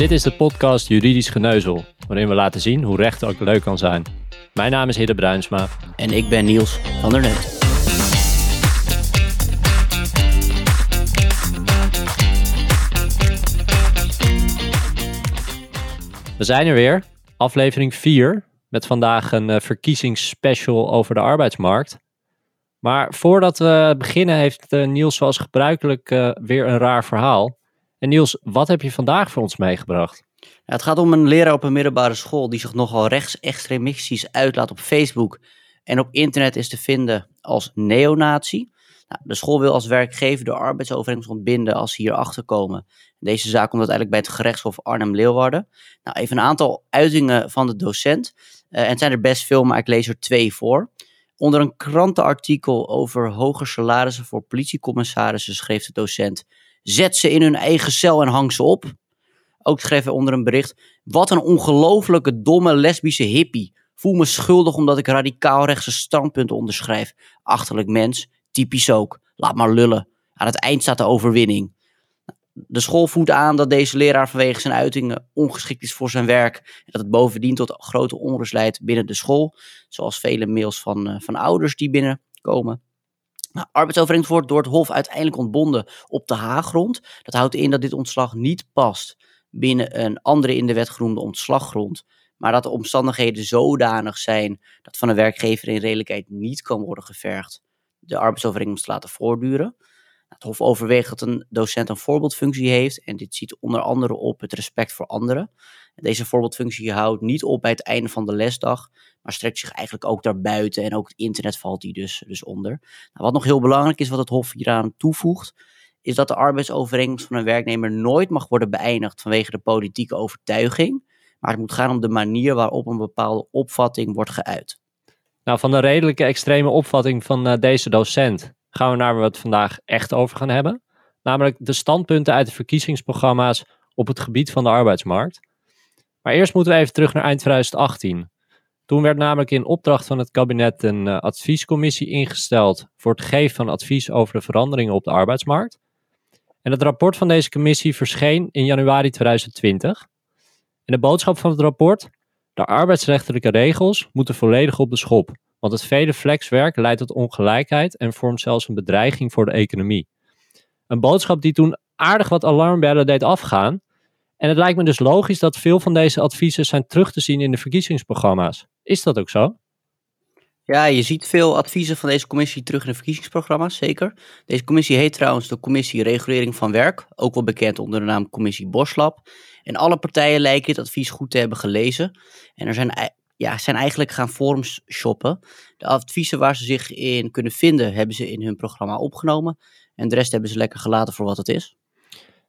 Dit is de podcast Juridisch Geneuzel, waarin we laten zien hoe recht ook leuk kan zijn. Mijn naam is Hidde Bruinsma. En ik ben Niels van der Neut. We zijn er weer, aflevering 4, met vandaag een uh, verkiezingsspecial over de arbeidsmarkt. Maar voordat we beginnen heeft uh, Niels zoals gebruikelijk uh, weer een raar verhaal. En Niels, wat heb je vandaag voor ons meegebracht? Het gaat om een leraar op een middelbare school die zich nogal rechtsextremistisch uitlaat op Facebook en op internet is te vinden als neonazi. Nou, de school wil als werkgever de arbeidsovereenkomst ontbinden als ze hierachter komen. Deze zaak komt uiteindelijk bij het gerechtshof Arnhem-Leeuwarden. Nou, even een aantal uitingen van de docent. Uh, en het zijn er best veel, maar ik lees er twee voor. Onder een krantenartikel over hoger salarissen voor politiecommissarissen schreef de docent: Zet ze in hun eigen cel en hang ze op. Ook schreef hij onder een bericht: Wat een ongelofelijke domme lesbische hippie. Voel me schuldig omdat ik radicaal rechtse standpunten onderschrijf. Achterlijk mens, typisch ook. Laat maar lullen. Aan het eind staat de overwinning. De school voedt aan dat deze leraar vanwege zijn uitingen ongeschikt is voor zijn werk. En dat het bovendien tot grote onrust leidt binnen de school. Zoals vele mails van, uh, van ouders die binnenkomen. Nou, arbeidsovereenkomst wordt door het Hof uiteindelijk ontbonden op de Haaggrond. Dat houdt in dat dit ontslag niet past binnen een andere in de wet genoemde ontslaggrond. Maar dat de omstandigheden zodanig zijn dat van een werkgever in redelijkheid niet kan worden gevergd de arbeidsovereenkomst te laten voortduren. Het Hof overweegt dat een docent een voorbeeldfunctie heeft en dit ziet onder andere op het respect voor anderen. Deze voorbeeldfunctie houdt niet op bij het einde van de lesdag, maar strekt zich eigenlijk ook daarbuiten en ook het internet valt die dus, dus onder. Nou, wat nog heel belangrijk is, wat het Hof hieraan toevoegt, is dat de arbeidsovereenkomst van een werknemer nooit mag worden beëindigd vanwege de politieke overtuiging, maar het moet gaan om de manier waarop een bepaalde opvatting wordt geuit. Nou, van de redelijke extreme opvatting van uh, deze docent gaan we naar waar we vandaag echt over gaan hebben. Namelijk de standpunten uit de verkiezingsprogramma's op het gebied van de arbeidsmarkt. Maar eerst moeten we even terug naar eind 2018. Toen werd namelijk in opdracht van het kabinet een uh, adviescommissie ingesteld voor het geven van advies over de veranderingen op de arbeidsmarkt. En het rapport van deze commissie verscheen in januari 2020. En de boodschap van het rapport? De arbeidsrechtelijke regels moeten volledig op de schop, want het vele flexwerk leidt tot ongelijkheid en vormt zelfs een bedreiging voor de economie. Een boodschap die toen aardig wat alarmbellen deed afgaan. En het lijkt me dus logisch dat veel van deze adviezen zijn terug te zien in de verkiezingsprogramma's. Is dat ook zo? Ja, je ziet veel adviezen van deze commissie terug in de verkiezingsprogramma's, zeker. Deze commissie heet trouwens de Commissie Regulering van Werk, ook wel bekend onder de naam Commissie Boslab. En alle partijen lijken dit advies goed te hebben gelezen. En er zijn, ja, zijn eigenlijk gaan forums shoppen. De adviezen waar ze zich in kunnen vinden, hebben ze in hun programma opgenomen. En de rest hebben ze lekker gelaten voor wat het is.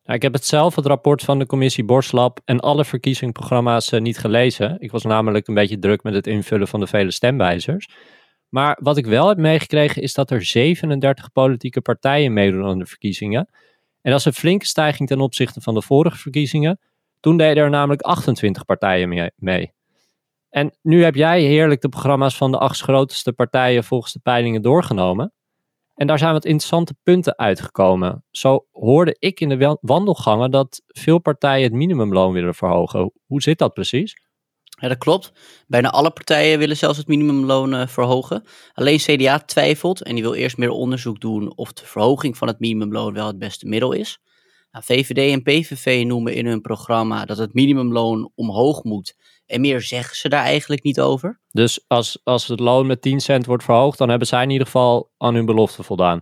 Nou, ik heb het zelf, het rapport van de commissie Borslab en alle verkiezingsprogramma's uh, niet gelezen. Ik was namelijk een beetje druk met het invullen van de vele stemwijzers. Maar wat ik wel heb meegekregen is dat er 37 politieke partijen meedoen aan de verkiezingen. En dat is een flinke stijging ten opzichte van de vorige verkiezingen. Toen deden er namelijk 28 partijen mee. En nu heb jij heerlijk de programma's van de acht grootste partijen volgens de peilingen doorgenomen. En daar zijn wat interessante punten uitgekomen. Zo hoorde ik in de wandelgangen dat veel partijen het minimumloon willen verhogen. Hoe zit dat precies? Ja, dat klopt. Bijna alle partijen willen zelfs het minimumloon uh, verhogen. Alleen CDA twijfelt en die wil eerst meer onderzoek doen of de verhoging van het minimumloon wel het beste middel is. Nou, VVD en PVV noemen in hun programma dat het minimumloon omhoog moet. En meer zeggen ze daar eigenlijk niet over. Dus als, als het loon met 10 cent wordt verhoogd, dan hebben zij in ieder geval aan hun belofte voldaan.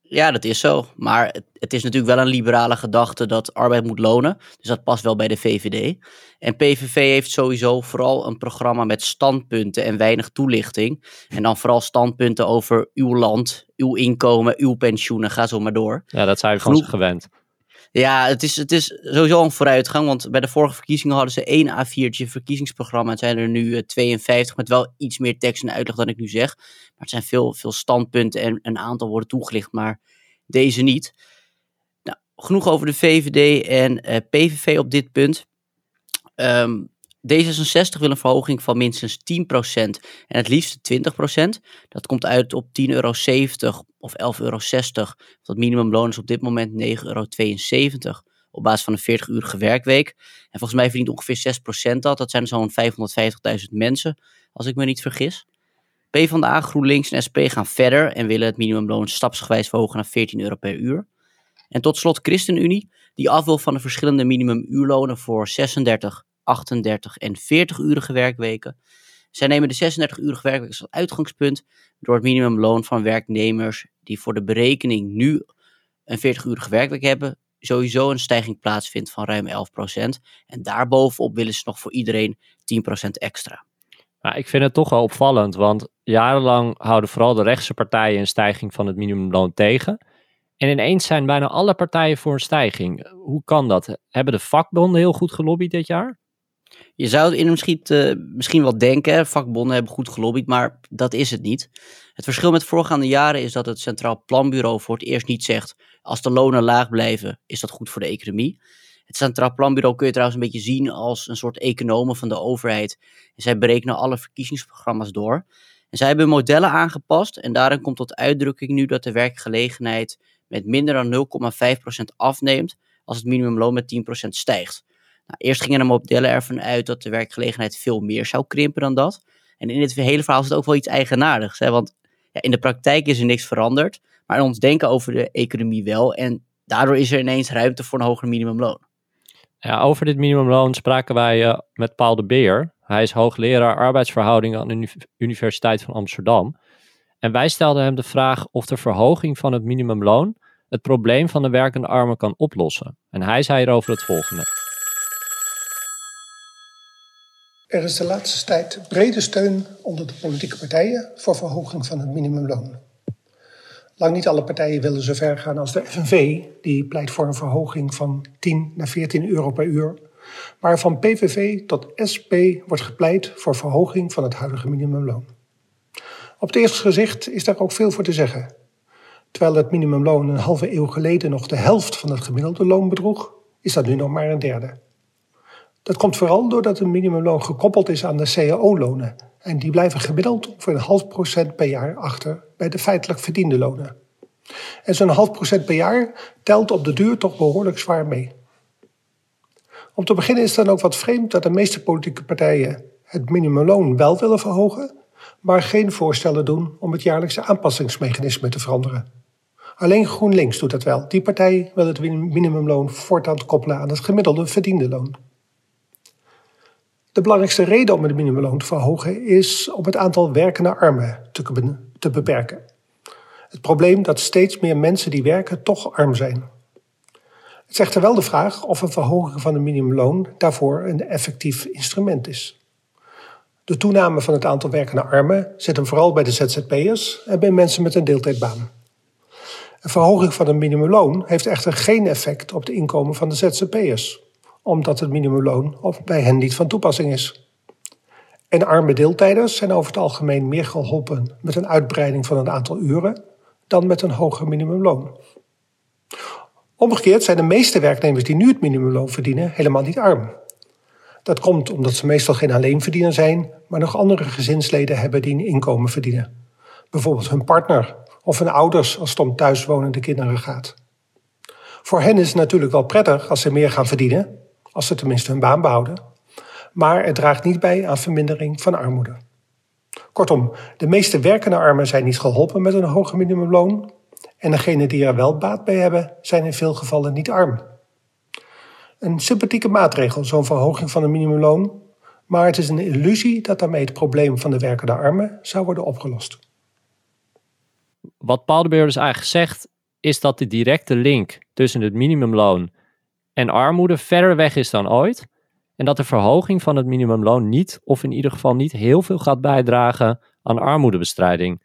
Ja, dat is zo. Maar het, het, is natuurlijk wel een liberale gedachte dat arbeid moet lonen. Dus dat past wel bij de VVD. En PVV heeft sowieso vooral een programma met standpunten en weinig toelichting. En dan vooral standpunten over uw land, uw inkomen, uw pensioenen, ga zo maar door. Ja, dat zijn we van gewend. Ja, het is, het is sowieso een vooruitgang, want bij de vorige verkiezingen hadden ze één A4'tje verkiezingsprogramma. Het zijn er nu 52 eh, met wel iets meer tekst en uitleg dan ik nu zeg. Maar het zijn veel, veel standpunten en een aantal worden toegelicht, maar deze niet. Nou, genoeg over de VVD en eh, PVV op dit punt. Um, D66 wil een verhoging van minstens 10% en het liefst 20%. Dat komt uit op 10,70 euro of 11,60 euro. Dat minimumloon is op dit moment 9,72 euro op basis van een 40-urige werkweek. En volgens mij verdient ongeveer 6% dat. Dat zijn zo'n 550.000 mensen, als ik me niet vergis. PvdA, GroenLinks en SP gaan verder en willen het minimumloon stapsgewijs verhogen naar 14 euro per uur. En tot slot ChristenUnie, die af wil van de verschillende minimumuurlonen voor 36, 38 en 40-urige werkweken. Zij nemen de 36-urige werkweek als uitgangspunt door het minimumloon van werknemers die voor de berekening nu een 40-urige werkweek hebben, sowieso een stijging plaatsvindt van ruim 11%. En daarbovenop willen ze nog voor iedereen 10% extra. Maar ik vind het toch wel opvallend, want jarenlang houden vooral de rechtse partijen een stijging van het minimumloon tegen. En ineens zijn bijna alle partijen voor een stijging. Hoe kan dat? Hebben de vakbonden heel goed gelobbyd dit jaar? Je zou in misschien, uh, misschien wel denken, vakbonden hebben goed gelobbyd, maar dat is het niet. Het verschil met voorgaande jaren is dat het Centraal Planbureau voor het eerst niet zegt, als de lonen laag blijven, is dat goed voor de economie. Het Centraal Planbureau kun je trouwens een beetje zien als een soort economen van de overheid. En zij berekenen alle verkiezingsprogramma's door. En zij hebben modellen aangepast en daarin komt tot uitdrukking nu dat de werkgelegenheid met minder dan 0,5% afneemt als het minimumloon met 10% stijgt. Nou, eerst gingen de modellen ervan uit dat de werkgelegenheid veel meer zou krimpen dan dat. En in dit hele verhaal zit ook wel iets eigenaardigs. Hè? Want ja, in de praktijk is er niks veranderd, maar in ons denken over de economie wel. En daardoor is er ineens ruimte voor een hoger minimumloon. Ja, over dit minimumloon spraken wij uh, met Paul de Beer. Hij is hoogleraar arbeidsverhoudingen aan de Universiteit van Amsterdam. En wij stelden hem de vraag of de verhoging van het minimumloon het probleem van de werkende armen kan oplossen. En hij zei erover het volgende. Er is de laatste tijd brede steun onder de politieke partijen voor verhoging van het minimumloon. Lang niet alle partijen willen zo ver gaan als de FNV, die pleit voor een verhoging van 10 naar 14 euro per uur. Maar van PVV tot SP wordt gepleit voor verhoging van het huidige minimumloon. Op het eerste gezicht is daar ook veel voor te zeggen. Terwijl het minimumloon een halve eeuw geleden nog de helft van het gemiddelde loon bedroeg, is dat nu nog maar een derde. Dat komt vooral doordat het minimumloon gekoppeld is aan de cao-lonen. En die blijven gemiddeld voor een half procent per jaar achter bij de feitelijk verdiende lonen. En zo'n half procent per jaar telt op de duur toch behoorlijk zwaar mee. Om te beginnen is het dan ook wat vreemd dat de meeste politieke partijen het minimumloon wel willen verhogen, maar geen voorstellen doen om het jaarlijkse aanpassingsmechanisme te veranderen. Alleen GroenLinks doet dat wel. Die partij wil het minimumloon voortaan koppelen aan het gemiddelde verdiende loon. De belangrijkste reden om het minimumloon te verhogen is om het aantal werkende armen te, beperken. Het probleem dat steeds meer mensen die werken toch arm zijn. Het zegt er wel de vraag of een verhoging van het minimumloon daarvoor een effectief instrument is. De toename van het aantal werkende armen zit hem vooral bij de ZZP'ers en bij mensen met een deeltijdbaan. Een verhoging van het minimumloon heeft echter geen effect op de inkomen van de ZZP'ers omdat het minimumloon bij hen niet van toepassing is. En arme deeltijders zijn over het algemeen meer geholpen met een uitbreiding van het aantal uren dan met een hoger minimumloon. Omgekeerd zijn de meeste werknemers die nu het minimumloon verdienen helemaal niet arm. Dat komt omdat ze meestal geen alleenverdiener zijn, maar nog andere gezinsleden hebben die een inkomen verdienen. Bijvoorbeeld hun partner of hun ouders als het om thuiswonende kinderen gaat. Voor hen is het natuurlijk wel prettig als ze meer gaan verdienen, als ze tenminste hun baan behouden. Maar het draagt niet bij aan vermindering van armoede. Kortom, de meeste werkende armen zijn niet geholpen met een hoger minimumloon. En degenen die er wel baat bij hebben, zijn in veel gevallen niet arm. Een sympathieke maatregel, zo'n verhoging van het minimumloon. Maar het is een illusie dat daarmee het probleem van de werkende armen zou worden opgelost. Wat Paul de dus eigenlijk zegt, is dat de directe link tussen het minimumloon en armoede verder weg is dan ooit. En dat de verhoging van het minimumloon niet, of in ieder geval niet heel veel gaat bijdragen aan armoedebestrijding.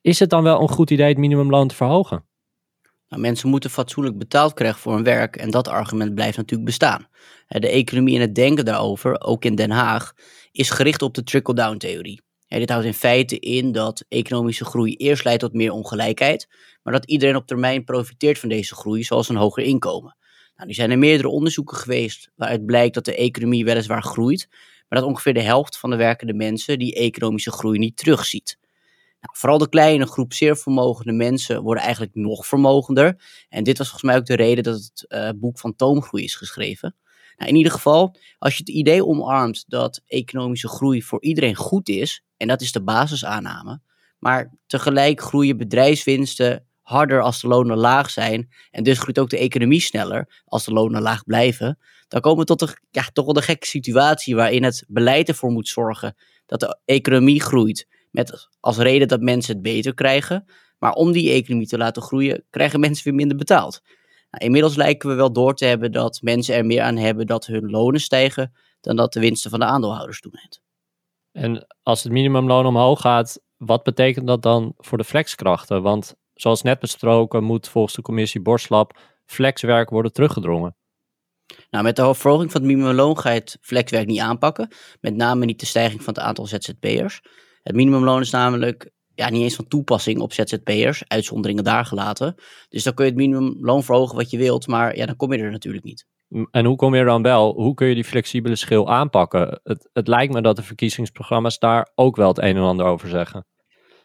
Is het dan wel een goed idee het minimumloon te verhogen? Nou, mensen moeten fatsoenlijk betaald krijgen voor hun werk en dat argument blijft natuurlijk bestaan. De economie en het denken daarover, ook in Den Haag, is gericht op de trickle-down theorie. dit houdt in feite in dat economische groei eerst leidt tot meer ongelijkheid, maar dat iedereen op termijn profiteert van deze groei, zoals een hoger inkomen. Nou, nu zijn er meerdere onderzoeken geweest waaruit blijkt dat de economie weliswaar groeit, maar dat ongeveer de helft van de werkende mensen die economische groei niet terugziet. Nou, vooral de kleine groep zeer vermogende mensen worden eigenlijk nog vermogender. En dit was volgens mij ook de reden dat het uh, boek Fantoomgroei is geschreven. Nou, in ieder geval, als je het idee omarmt dat economische groei voor iedereen goed is, en dat is de basisaanname, maar tegelijk groeien bedrijfswinsten harder als de lonen laag zijn, en dus groeit ook de economie sneller als de lonen laag blijven, dan komen we tot een, ja, toch wel een gekke situatie waarin het beleid ervoor moet zorgen dat de economie groeit, met als reden dat mensen het beter krijgen. Maar om die economie te laten groeien, krijgen mensen weer minder betaald. Nou, inmiddels lijken we wel door te hebben dat mensen er meer aan hebben dat hun lonen stijgen dan dat de winsten van de aandeelhouders toeneemt. En als het minimumloon omhoog gaat, wat betekent dat dan voor de flexkrachten? Want zoals net besproken moet volgens de commissie Borslap flexwerk worden teruggedrongen. Nou, met de verhoging van het minimumloon ga je het flexwerk niet aanpakken. Met name niet de stijging van het aantal ZZP'ers. Het minimumloon is namelijk ja, niet eens van toepassing op ZZP'ers, uitzonderingen daar gelaten. Dus dan kun je het minimumloon verhogen wat je wilt, maar ja, dan kom je er natuurlijk niet. En hoe kom je er dan wel? Hoe kun je die flexibele schil aanpakken? Het, het lijkt me dat de verkiezingsprogramma's daar ook wel het een en ander over zeggen.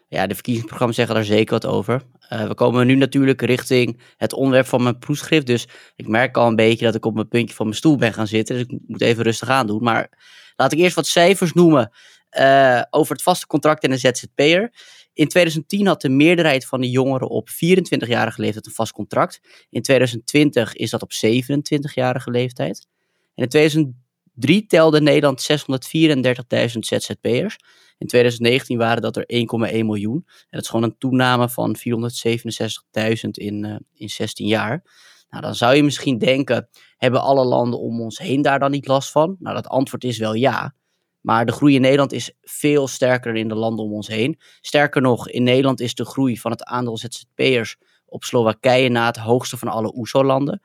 Ja, de verkiezingsprogramma's zeggen daar zeker wat over. Uh, we komen nu natuurlijk richting het onderwerp van mijn proefschrift. Dus ik merk al een beetje dat ik op mijn puntje van mijn stoel ben gaan zitten. Dus ik moet even rustig aan doen. Maar laat ik eerst wat cijfers noemen uh, over het vaste contract en een ZZP'er. In 2010 had de meerderheid van de jongeren op 24-jarige leeftijd een vast contract. In 2020 is dat op 27-jarige leeftijd. En in 2003 telde Nederland 634.000 ZZP'ers. In 2019 waren dat er 1,1 miljoen. En dat is gewoon een toename van 467.000 in, uh, in 16 jaar. Nou, dan zou je misschien denken, hebben alle landen om ons heen daar dan niet last van? Nou, dat antwoord is wel ja. Maar de groei in Nederland is veel sterker dan in de landen om ons heen. Sterker nog, in Nederland is de groei van het aandeel ZZP'ers op Slowakije na het hoogste van alle OESO-landen.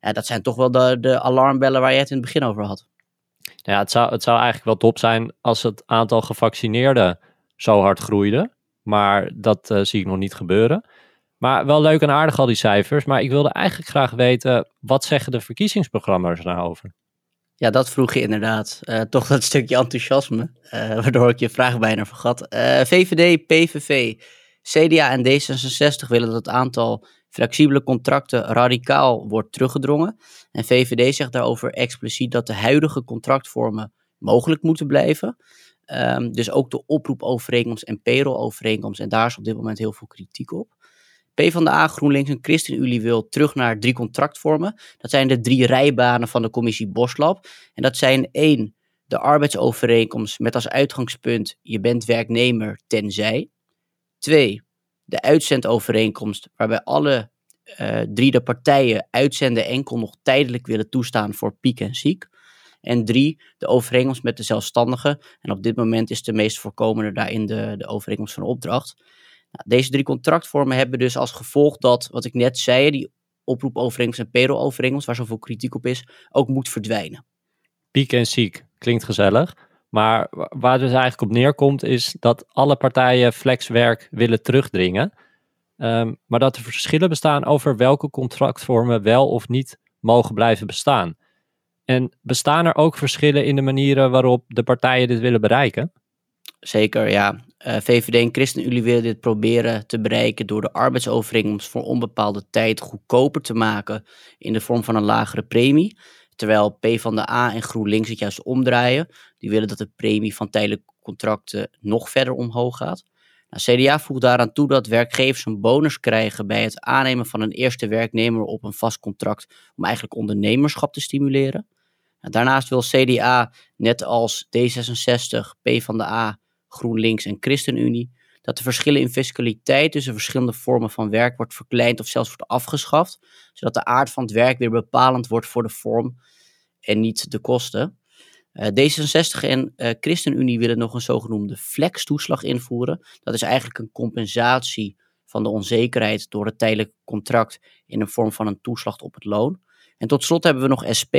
Ja, dat zijn toch wel de, de alarmbellen waar je het in het begin over had. Ja, het zou, het zou eigenlijk wel top zijn als het aantal gevaccineerden zo hard groeide. Maar dat uh, zie ik nog niet gebeuren. Maar wel leuk en aardig al die cijfers. Maar ik wilde eigenlijk graag weten, wat zeggen de verkiezingsprogramma's daarover? Ja, dat vroeg je inderdaad. Uh, toch dat stukje enthousiasme, uh, waardoor ik je vraag bijna vergat. VVD, PVV, CDA en D66 willen dat het aantal flexibele contracten radicaal wordt teruggedrongen. En VVD zegt daarover expliciet dat de huidige contractvormen mogelijk moeten blijven. Um, dus ook de oproepovereenkomst en payrollovereenkomst. En daar is op dit moment heel veel kritiek op. PvdA, GroenLinks en ChristenUnie wil terug naar drie contractvormen. Dat zijn de drie rijbanen van de commissie Boslab. En dat zijn één, de arbeidsovereenkomst met als uitgangspunt je bent werknemer tenzij. Twee, de uitzendovereenkomst waarbij alle uh, drie de partijen uitzenden enkel nog tijdelijk willen toestaan voor piek en ziek. En drie, de overeenkomst met de zelfstandigen. En op dit moment is de meest voorkomende daarin de, de overeenkomst van opdracht. Nou, deze drie contractvormen hebben dus als gevolg dat, wat ik net zei, die oproepovereenkomst en payroll-overeenkomst, waar zoveel kritiek op is, ook moet verdwijnen. Piek en ziek klinkt gezellig. Maar waar het dus eigenlijk op neerkomt, is dat alle partijen flexwerk willen terugdringen. Um, maar dat er verschillen bestaan over welke contractvormen wel of niet mogen blijven bestaan. En bestaan er ook verschillen in de manieren waarop de partijen dit willen bereiken? Zeker, ja. Eh, VVD en ChristenUnie willen dit proberen te bereiken door de arbeidsovereenkomst voor onbepaalde tijd goedkoper te maken in de vorm van een lagere premie. Terwijl PvdA en GroenLinks het juist omdraaien. Die willen dat de premie van tijdelijke contracten nog verder omhoog gaat. Nou, CDA voegt daaraan toe dat werkgevers een bonus krijgen bij het aannemen van een eerste werknemer op een vast contract om eigenlijk ondernemerschap te stimuleren. Nou, daarnaast wil CDA, net als D66, PvdA, GroenLinks en ChristenUnie, dat de verschillen in fiscaliteit tussen verschillende vormen van werk wordt verkleind of zelfs wordt afgeschaft, zodat de aard van het werk weer bepalend wordt voor de vorm en niet de kosten. Uh, D66 en uh, ChristenUnie willen nog een zogenoemde flex-toeslag invoeren. Dat is eigenlijk een compensatie van de onzekerheid door het tijdelijk contract in de vorm van een toeslag op het loon. En tot slot hebben we nog SP.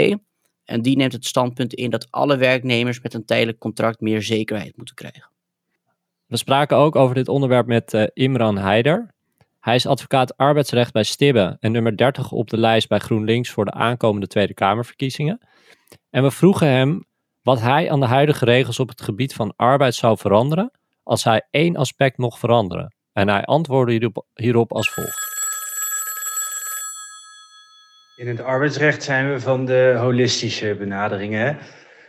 En die neemt het standpunt in dat alle werknemers met een tijdelijk contract meer zekerheid moeten krijgen. We spraken ook over dit onderwerp met uh, Imran Heider. Hij is advocaat arbeidsrecht bij Stibbe en nummer 30 op de lijst bij GroenLinks voor de aankomende Tweede Kamerverkiezingen. En we vroegen hem wat hij aan de huidige regels op het gebied van arbeid zou veranderen als hij één aspect mocht veranderen. En hij antwoordde hierop, hierop als volgt. In het arbeidsrecht zijn we van de holistische benaderingen.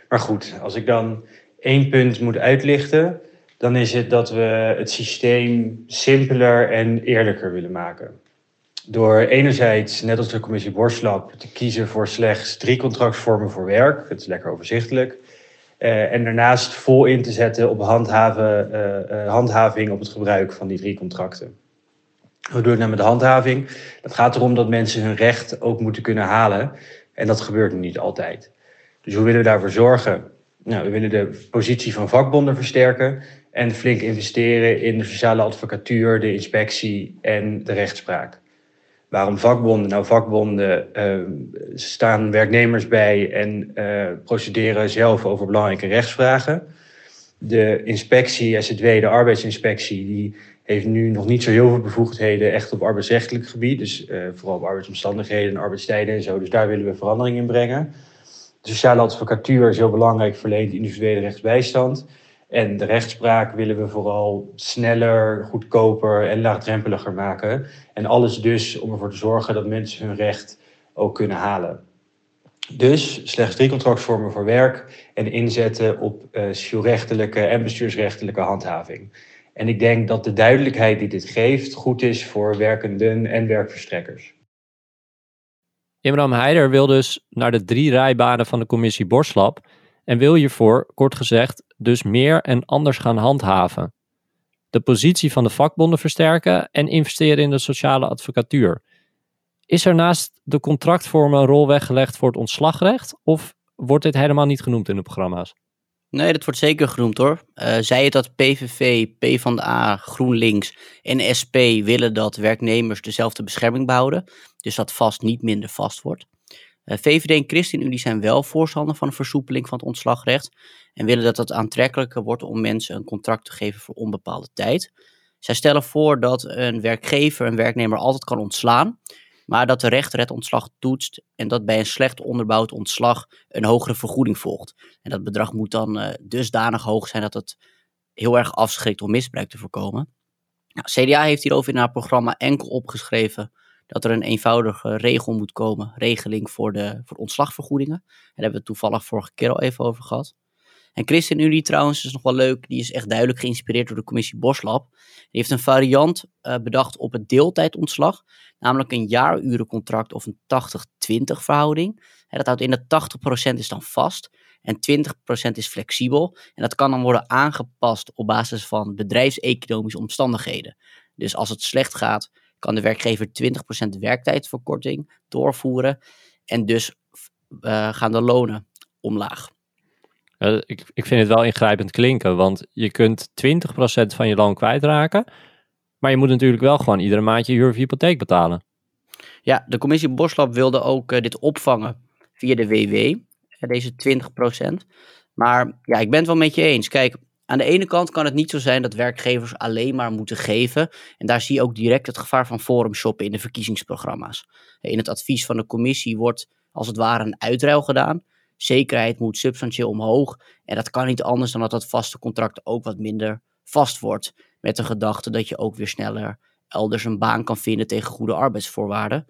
Maar goed, als ik dan één punt moet uitlichten, dan is het dat we het systeem simpeler en eerlijker willen maken. Door enerzijds, net als de commissie Borslap, te kiezen voor slechts drie contractvormen voor werk. Dat is lekker overzichtelijk. Uh, en daarnaast vol in te zetten op handhaven, uh, uh, handhaving op het gebruik van die drie contracten. Hoe doe ik nou met de handhaving? Dat gaat erom dat mensen hun recht ook moeten kunnen halen. En dat gebeurt niet altijd. Dus hoe willen we daarvoor zorgen? Nou, we willen de positie van vakbonden versterken en flink investeren in de sociale advocatuur, de inspectie en de rechtspraak. Waarom vakbonden? Nou, vakbonden uh, staan werknemers bij en uh, procederen zelf over belangrijke rechtsvragen. De inspectie, SZW, de arbeidsinspectie, die heeft nu nog niet zo heel veel bevoegdheden echt op arbeidsrechtelijk gebied. Dus uh, vooral op arbeidsomstandigheden en arbeidstijden en zo. Dus daar willen we verandering in brengen. De sociale advocatuur is heel belangrijk, verleent individuele rechtsbijstand. En de rechtspraak willen we vooral sneller, goedkoper en laagdrempeliger maken. En alles dus om ervoor te zorgen dat mensen hun recht ook kunnen halen. Dus slechts drie contractvormen voor werk en inzetten op uh, en bestuursrechtelijke handhaving. En ik denk dat de duidelijkheid die dit geeft goed is voor werkenden en werkverstrekkers. Imram Heider wil dus naar de drie rijbanen van de commissie Borslap en wil hiervoor, kort gezegd, dus meer en anders gaan handhaven. De positie van de vakbonden versterken en investeren in de sociale advocatuur. Is er naast de contractvormen een rol weggelegd voor het ontslagrecht of wordt dit helemaal niet genoemd in de programma's? Nee, dat wordt zeker genoemd hoor. Uh, zij het dat PVV, PvdA, GroenLinks en SP willen dat werknemers dezelfde bescherming behouden. Dus dat vast niet minder vast wordt. Uh, VVD en ChristenUnie zijn wel voorstander van een versoepeling van het ontslagrecht. En willen dat het aantrekkelijker wordt om mensen een contract te geven voor onbepaalde tijd. Zij stellen voor dat een werkgever een werknemer altijd kan ontslaan maar dat de rechter het ontslag toetst en dat bij een slecht onderbouwd ontslag een hogere vergoeding volgt. En dat bedrag moet dan uh, dusdanig hoog zijn dat het heel erg afschrikt om misbruik te voorkomen. Nou, CDA heeft hierover in haar programma enkel opgeschreven dat er een eenvoudige regel moet komen, regeling voor de voor ontslagvergoedingen. Daar hebben we het toevallig vorige keer al even over gehad. En ChristenUnie trouwens is nog wel leuk, die is echt duidelijk geïnspireerd door de commissie Boslab. Die heeft een variant uh, bedacht op het deeltijdontslag, namelijk een jaarurencontract of een 80-20 verhouding. Dat houdt in dat 80% is dan vast en 20% is flexibel. En dat kan dan worden aangepast op basis van bedrijfseconomische omstandigheden. Dus als het slecht gaat, kan de werkgever 20% werktijdverkorting doorvoeren en dus uh, gaan de lonen omlaag. Ik, ik vind het wel ingrijpend klinken, want je kunt 20% van je loon kwijtraken, maar je moet natuurlijk wel gewoon iedere maand je huur of hypotheek betalen. Ja, de commissie Boslap wilde ook uh, dit opvangen via de WW, uh, deze 20%. Maar ja, ik ben het wel met je eens. Kijk, aan de ene kant kan het niet zo zijn dat werkgevers alleen maar moeten geven. En daar zie je ook direct het gevaar van forum shoppen in de verkiezingsprogramma's. In het advies van de commissie wordt als het ware een uitruil gedaan zekerheid moet substantieel omhoog. En dat kan niet anders dan dat dat vaste contract ook wat minder vast wordt. Met de gedachte dat je ook weer sneller elders een baan kan vinden tegen goede arbeidsvoorwaarden.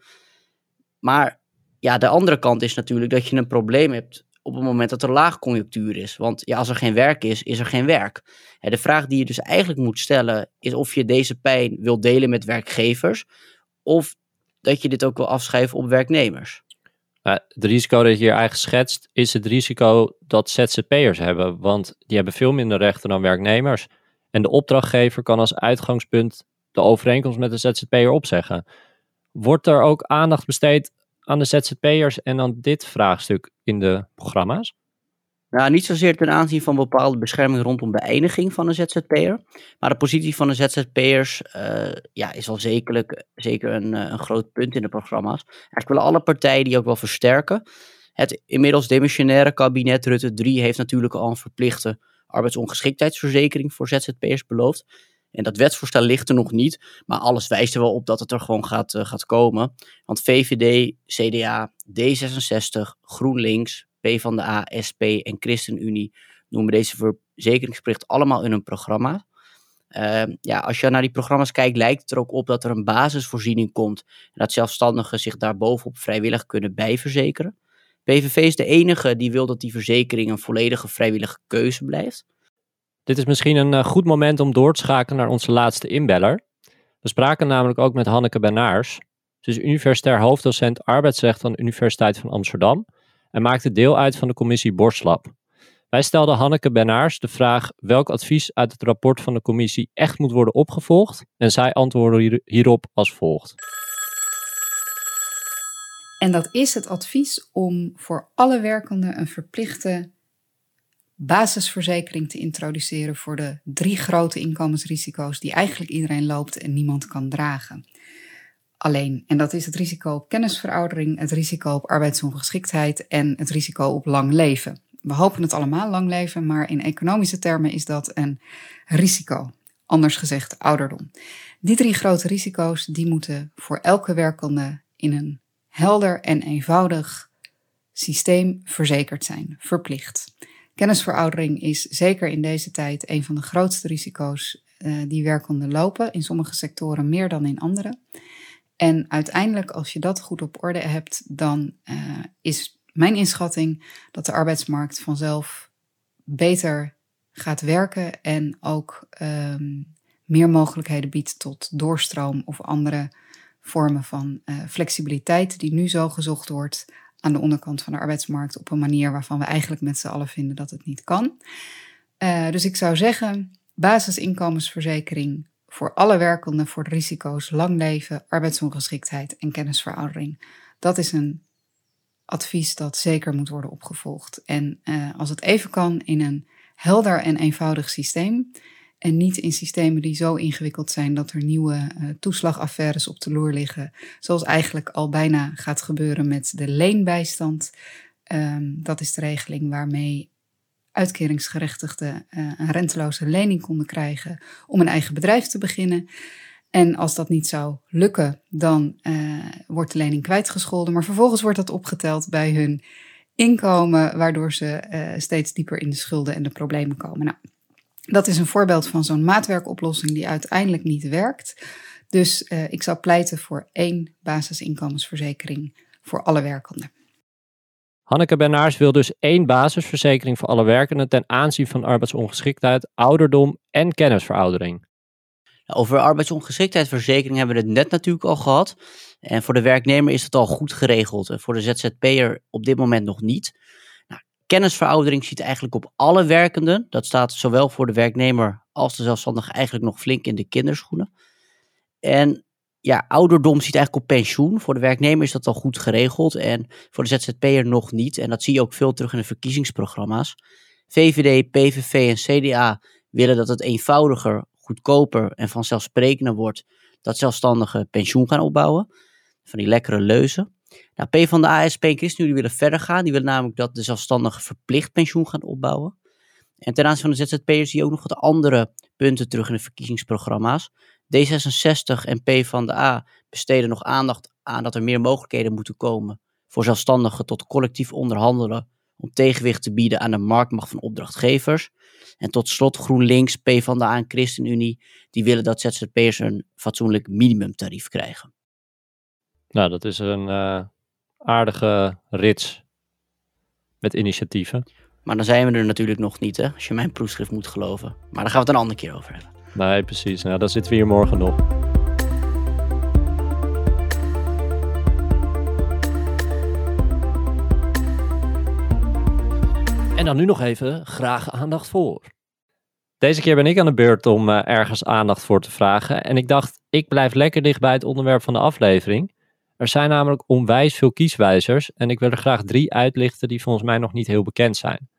Maar ja, de andere kant is natuurlijk dat je een probleem hebt op het moment dat er laagconjunctuur is. Want ja, als er geen werk is, is er geen werk. De vraag die je dus eigenlijk moet stellen is of je deze pijn wil delen met werkgevers of dat je dit ook wil afschrijven op werknemers. Het risico dat je hier eigenlijk schetst, is het risico dat ZZP'ers hebben. Want die hebben veel minder rechten dan werknemers. En de opdrachtgever kan als uitgangspunt de overeenkomst met de ZZP'er opzeggen. Wordt er ook aandacht besteed aan de ZZP'ers en aan dit vraagstuk in de programma's? Nou, niet zozeer ten aanzien van bepaalde bescherming rondom beëindiging van een ZZP'er. Maar de positie van de ZZP'ers uh, ja, is wel zekerlijk, zeker een, eh, een groot punt in de programma's. Eigenlijk willen alle partijen die ook wel versterken. Het inmiddels demissionaire kabinet Rutte 3 heeft natuurlijk al een verplichte arbeidsongeschiktheidsverzekering voor ZZP'ers beloofd. En dat wetsvoorstel ligt er nog niet, maar alles wijst er wel op dat het er gewoon gaat, uh, gaat komen. Want VVD, CDA, D66, GroenLinks, PvdA, SP en ChristenUnie noemen deze verzekeringsplicht allemaal in hun programma. Ehm, ja, als je naar die programma's kijkt, lijkt het er ook op dat er een basisvoorziening komt. En dat zelfstandigen zich daarbovenop vrijwillig kunnen bijverzekeren. PVV is de enige die wil dat die verzekering een volledige vrijwillige keuze blijft. Dit is misschien een uh, goed moment om door te schakelen naar onze laatste inbeller. We spraken namelijk ook met Hanneke Benaars. Ze is universitair hoofddocent arbeidsrecht aan de Universiteit van Amsterdam en maakte deel uit van de commissie Borslab. Wij stelden Hanneke Benaars de vraag welk advies uit het rapport van de commissie echt moet worden opgevolgd en zij antwoordde hierop als volgt. En dat is het advies om voor alle werkenden een verplichte basisverzekering te introduceren voor de drie grote inkomensrisico's die eigenlijk iedereen loopt en niemand kan dragen. Alleen, en dat is het risico op kennisveroudering, het risico op arbeidsongeschiktheid en het risico op lang leven. We hopen het allemaal lang leven, maar in economische termen is dat een risico. Anders gezegd ouderdom. Die drie grote risico's die moeten voor elke werkende in een helder en eenvoudig systeem verzekerd zijn, verplicht. Kennisveroudering is zeker in deze tijd een van de grootste risico's uh, die werkenden lopen, in sommige sectoren meer dan in andere. En uiteindelijk, als je dat goed op orde hebt, dan uh, is mijn inschatting dat de arbeidsmarkt vanzelf beter gaat werken en ook um, meer mogelijkheden biedt tot doorstroom of andere vormen van uh, flexibiliteit die nu zo gezocht wordt aan de onderkant van de arbeidsmarkt op een manier waarvan we eigenlijk met z'n allen vinden dat het niet kan. Uh, dus ik zou zeggen, basisinkomensverzekering voor alle werkenden voor risico's lang leven, arbeidsongeschiktheid en kennisveroudering. Dat is een advies dat zeker moet worden opgevolgd. En uh, als het even kan in een helder en eenvoudig systeem. En niet in systemen die zo ingewikkeld zijn dat er nieuwe uh, toeslagaffaires op de loer liggen. Zoals eigenlijk al bijna gaat gebeuren met de leenbijstand. Um, dat is de regeling waarmee uitkeringsgerechtigden uh, een renteloze lening konden krijgen om een eigen bedrijf te beginnen. En als dat niet zou lukken, dan uh, wordt de lening kwijtgescholden. Maar vervolgens wordt dat opgeteld bij hun inkomen, waardoor ze uh, steeds dieper in de schulden en de problemen komen. Nou, dat is een voorbeeld van zo'n maatwerkoplossing die uiteindelijk niet werkt. Dus ik zou pleiten voor één basisinkomensverzekering voor alle werkenden. Hanneke Bernaars wil dus één basisverzekering voor alle werkenden ten aanzien van arbeidsongeschiktheid, ouderdom en kennisveroudering. Over arbeidsongeschiktheidsverzekering hebben we het net natuurlijk al gehad. En voor de werknemer is het al goed geregeld. En voor de ZZP'er op dit moment nog niet. Nou, kennisveroudering ziet eigenlijk op alle werkenden. Dat staat zowel voor de werknemer als de zelfstandige eigenlijk nog flink in de kinderschoenen. En ja, ouderdom ziet eigenlijk op pensioen. Voor de werknemer is dat al goed geregeld en voor de ZZP'er nog niet. En dat zie je ook veel terug in de verkiezingsprogramma's. VVD, PVV en CDA willen dat het eenvoudiger, goedkoper en vanzelfsprekender wordt dat zelfstandigen pensioen gaan opbouwen. Van die lekkere leuzen. Nou, P van de ASP en ChristenUnie willen verder gaan. Die willen namelijk dat de zelfstandigen verplicht pensioen gaan opbouwen. En ten aanzien van de ZZP'ers zie je ook nog wat andere punten terug in de verkiezingsprogramma's. D66 en P van de A besteden nog aandacht aan dat er meer mogelijkheden moeten komen voor zelfstandigen tot collectief onderhandelen om tegenwicht te bieden aan de marktmacht van opdrachtgevers. En tot slot GroenLinks, P van de A en ChristenUnie, die willen dat ZZP'ers een fatsoenlijk minimumtarief krijgen. Nou, dat is een uh, aardige rits met initiatieven. Maar dan zijn we er natuurlijk nog niet, hè, als je mijn proefschrift moet geloven. Maar daar gaan we het een andere keer over hebben. Nee, precies. Nou, dan zitten we hier morgen nog. En dan nu nog even graag aandacht voor. Deze keer ben ik aan de beurt om uh, ergens aandacht voor te vragen. En ik dacht, ik blijf lekker dicht bij het onderwerp van de aflevering. Er zijn namelijk onwijs veel kieswijzers. En ik wil er graag drie uitlichten die volgens mij nog niet heel bekend zijn.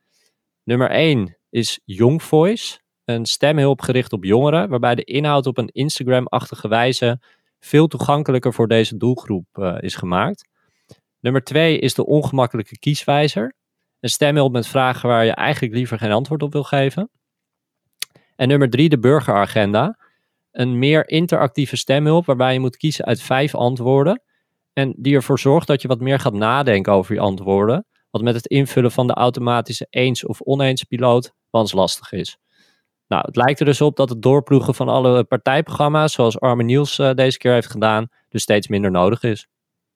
Nummer 1 is Young Voice een stemhulp gericht op jongeren, waarbij de inhoud op een Instagram-achtige wijze veel toegankelijker voor deze doelgroep uh, is gemaakt. Nummer twee is de ongemakkelijke kieswijzer. Een stemhulp met vragen waar je eigenlijk liever geen antwoord op wil geven. En nummer drie, de burgeragenda. Een meer interactieve stemhulp waarbij je moet kiezen uit vijf antwoorden. En die ervoor zorgt dat je wat meer gaat nadenken over je antwoorden. Wat met het invullen van de automatische eens of oneens piloot lastig is. Nou, het lijkt er dus op dat het doorploegen van alle partijprogramma's, zoals Arme Niels uh, deze keer heeft gedaan, dus steeds minder nodig is.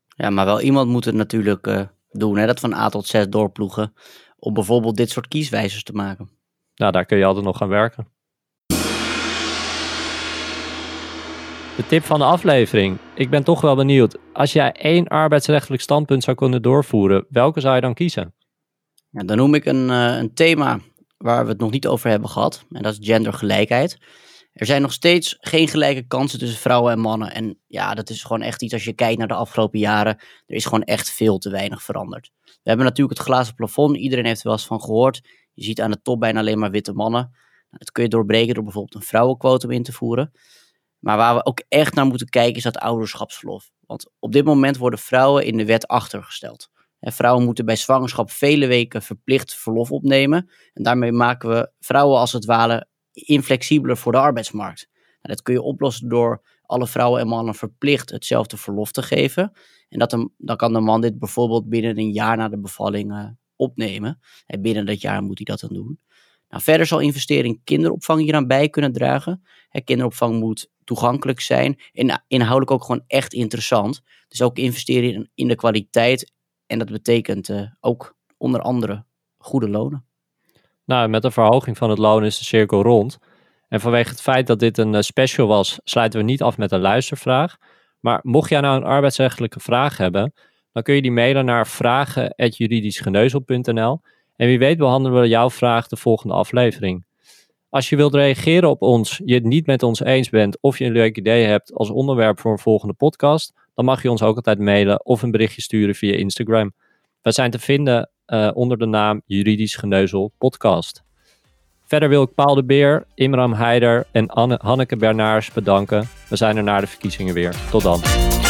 Ja, maar wel iemand moet het natuurlijk uh, doen, hè? dat van A tot Z doorploegen, om bijvoorbeeld dit soort kieswijzers te maken. Nou, daar kun je altijd nog gaan werken. De tip van de aflevering. Ik ben toch wel benieuwd. Als jij één arbeidsrechtelijk standpunt zou kunnen doorvoeren, welke zou je dan kiezen? Ja, dan noem ik een, uh, een thema waar we het nog niet over hebben gehad. En dat is gendergelijkheid. Er zijn nog steeds geen gelijke kansen tussen vrouwen en mannen. En ja, dat is gewoon echt iets als je kijkt naar de afgelopen jaren. Er is gewoon echt veel te weinig veranderd. We hebben natuurlijk het glazen plafond. Iedereen heeft er wel eens van gehoord. Je ziet aan de top bijna alleen maar witte mannen. Nou, dat kun je doorbreken door bijvoorbeeld een vrouwenquotum in te voeren. Maar waar we ook echt naar moeten kijken is dat ouderschapsverlof. Want op dit moment worden vrouwen in de wet achtergesteld. En vrouwen moeten bij zwangerschap vele weken verplicht verlof opnemen. En daarmee maken we vrouwen als het ware inflexibeler voor de arbeidsmarkt. Nou, dat kun je oplossen door alle vrouwen en mannen verplicht hetzelfde verlof te geven. En dat dan kan de man dit bijvoorbeeld binnen een jaar na de bevalling uh, opnemen. En binnen dat jaar moet hij dat dan doen. Nou, verder zal investeren in kinderopvang hier aan bij kunnen dragen. Kinderopvang moet toegankelijk zijn en inhoudelijk ook gewoon echt interessant. Dus ook investeren in, in de kwaliteit en dat betekent uh, ook onder andere goede lonen. Nou, met de verhoging van het loon is de cirkel rond. En vanwege het feit dat dit een uh, special was, sluiten we niet af met een luistervraag. Maar mocht jij nou een arbeidsrechtelijke vraag hebben, dan kun je die mailen naar vragen.juridischgeneuzel.nl. En wie weet behandelen we jouw vraag de volgende aflevering. Als je wilt reageren op ons, je het niet met ons eens bent of je een leuk idee hebt als onderwerp voor een volgende podcast, dan mag je ons ook altijd mailen of een berichtje sturen via Instagram. We zijn te vinden uh, onder de naam Juridisch Geneuzel Podcast. Verder wil ik Paul de Beer, Imram Heider en Anne, Hanneke Bernaars bedanken. We zijn er na de verkiezingen weer. Tot dan.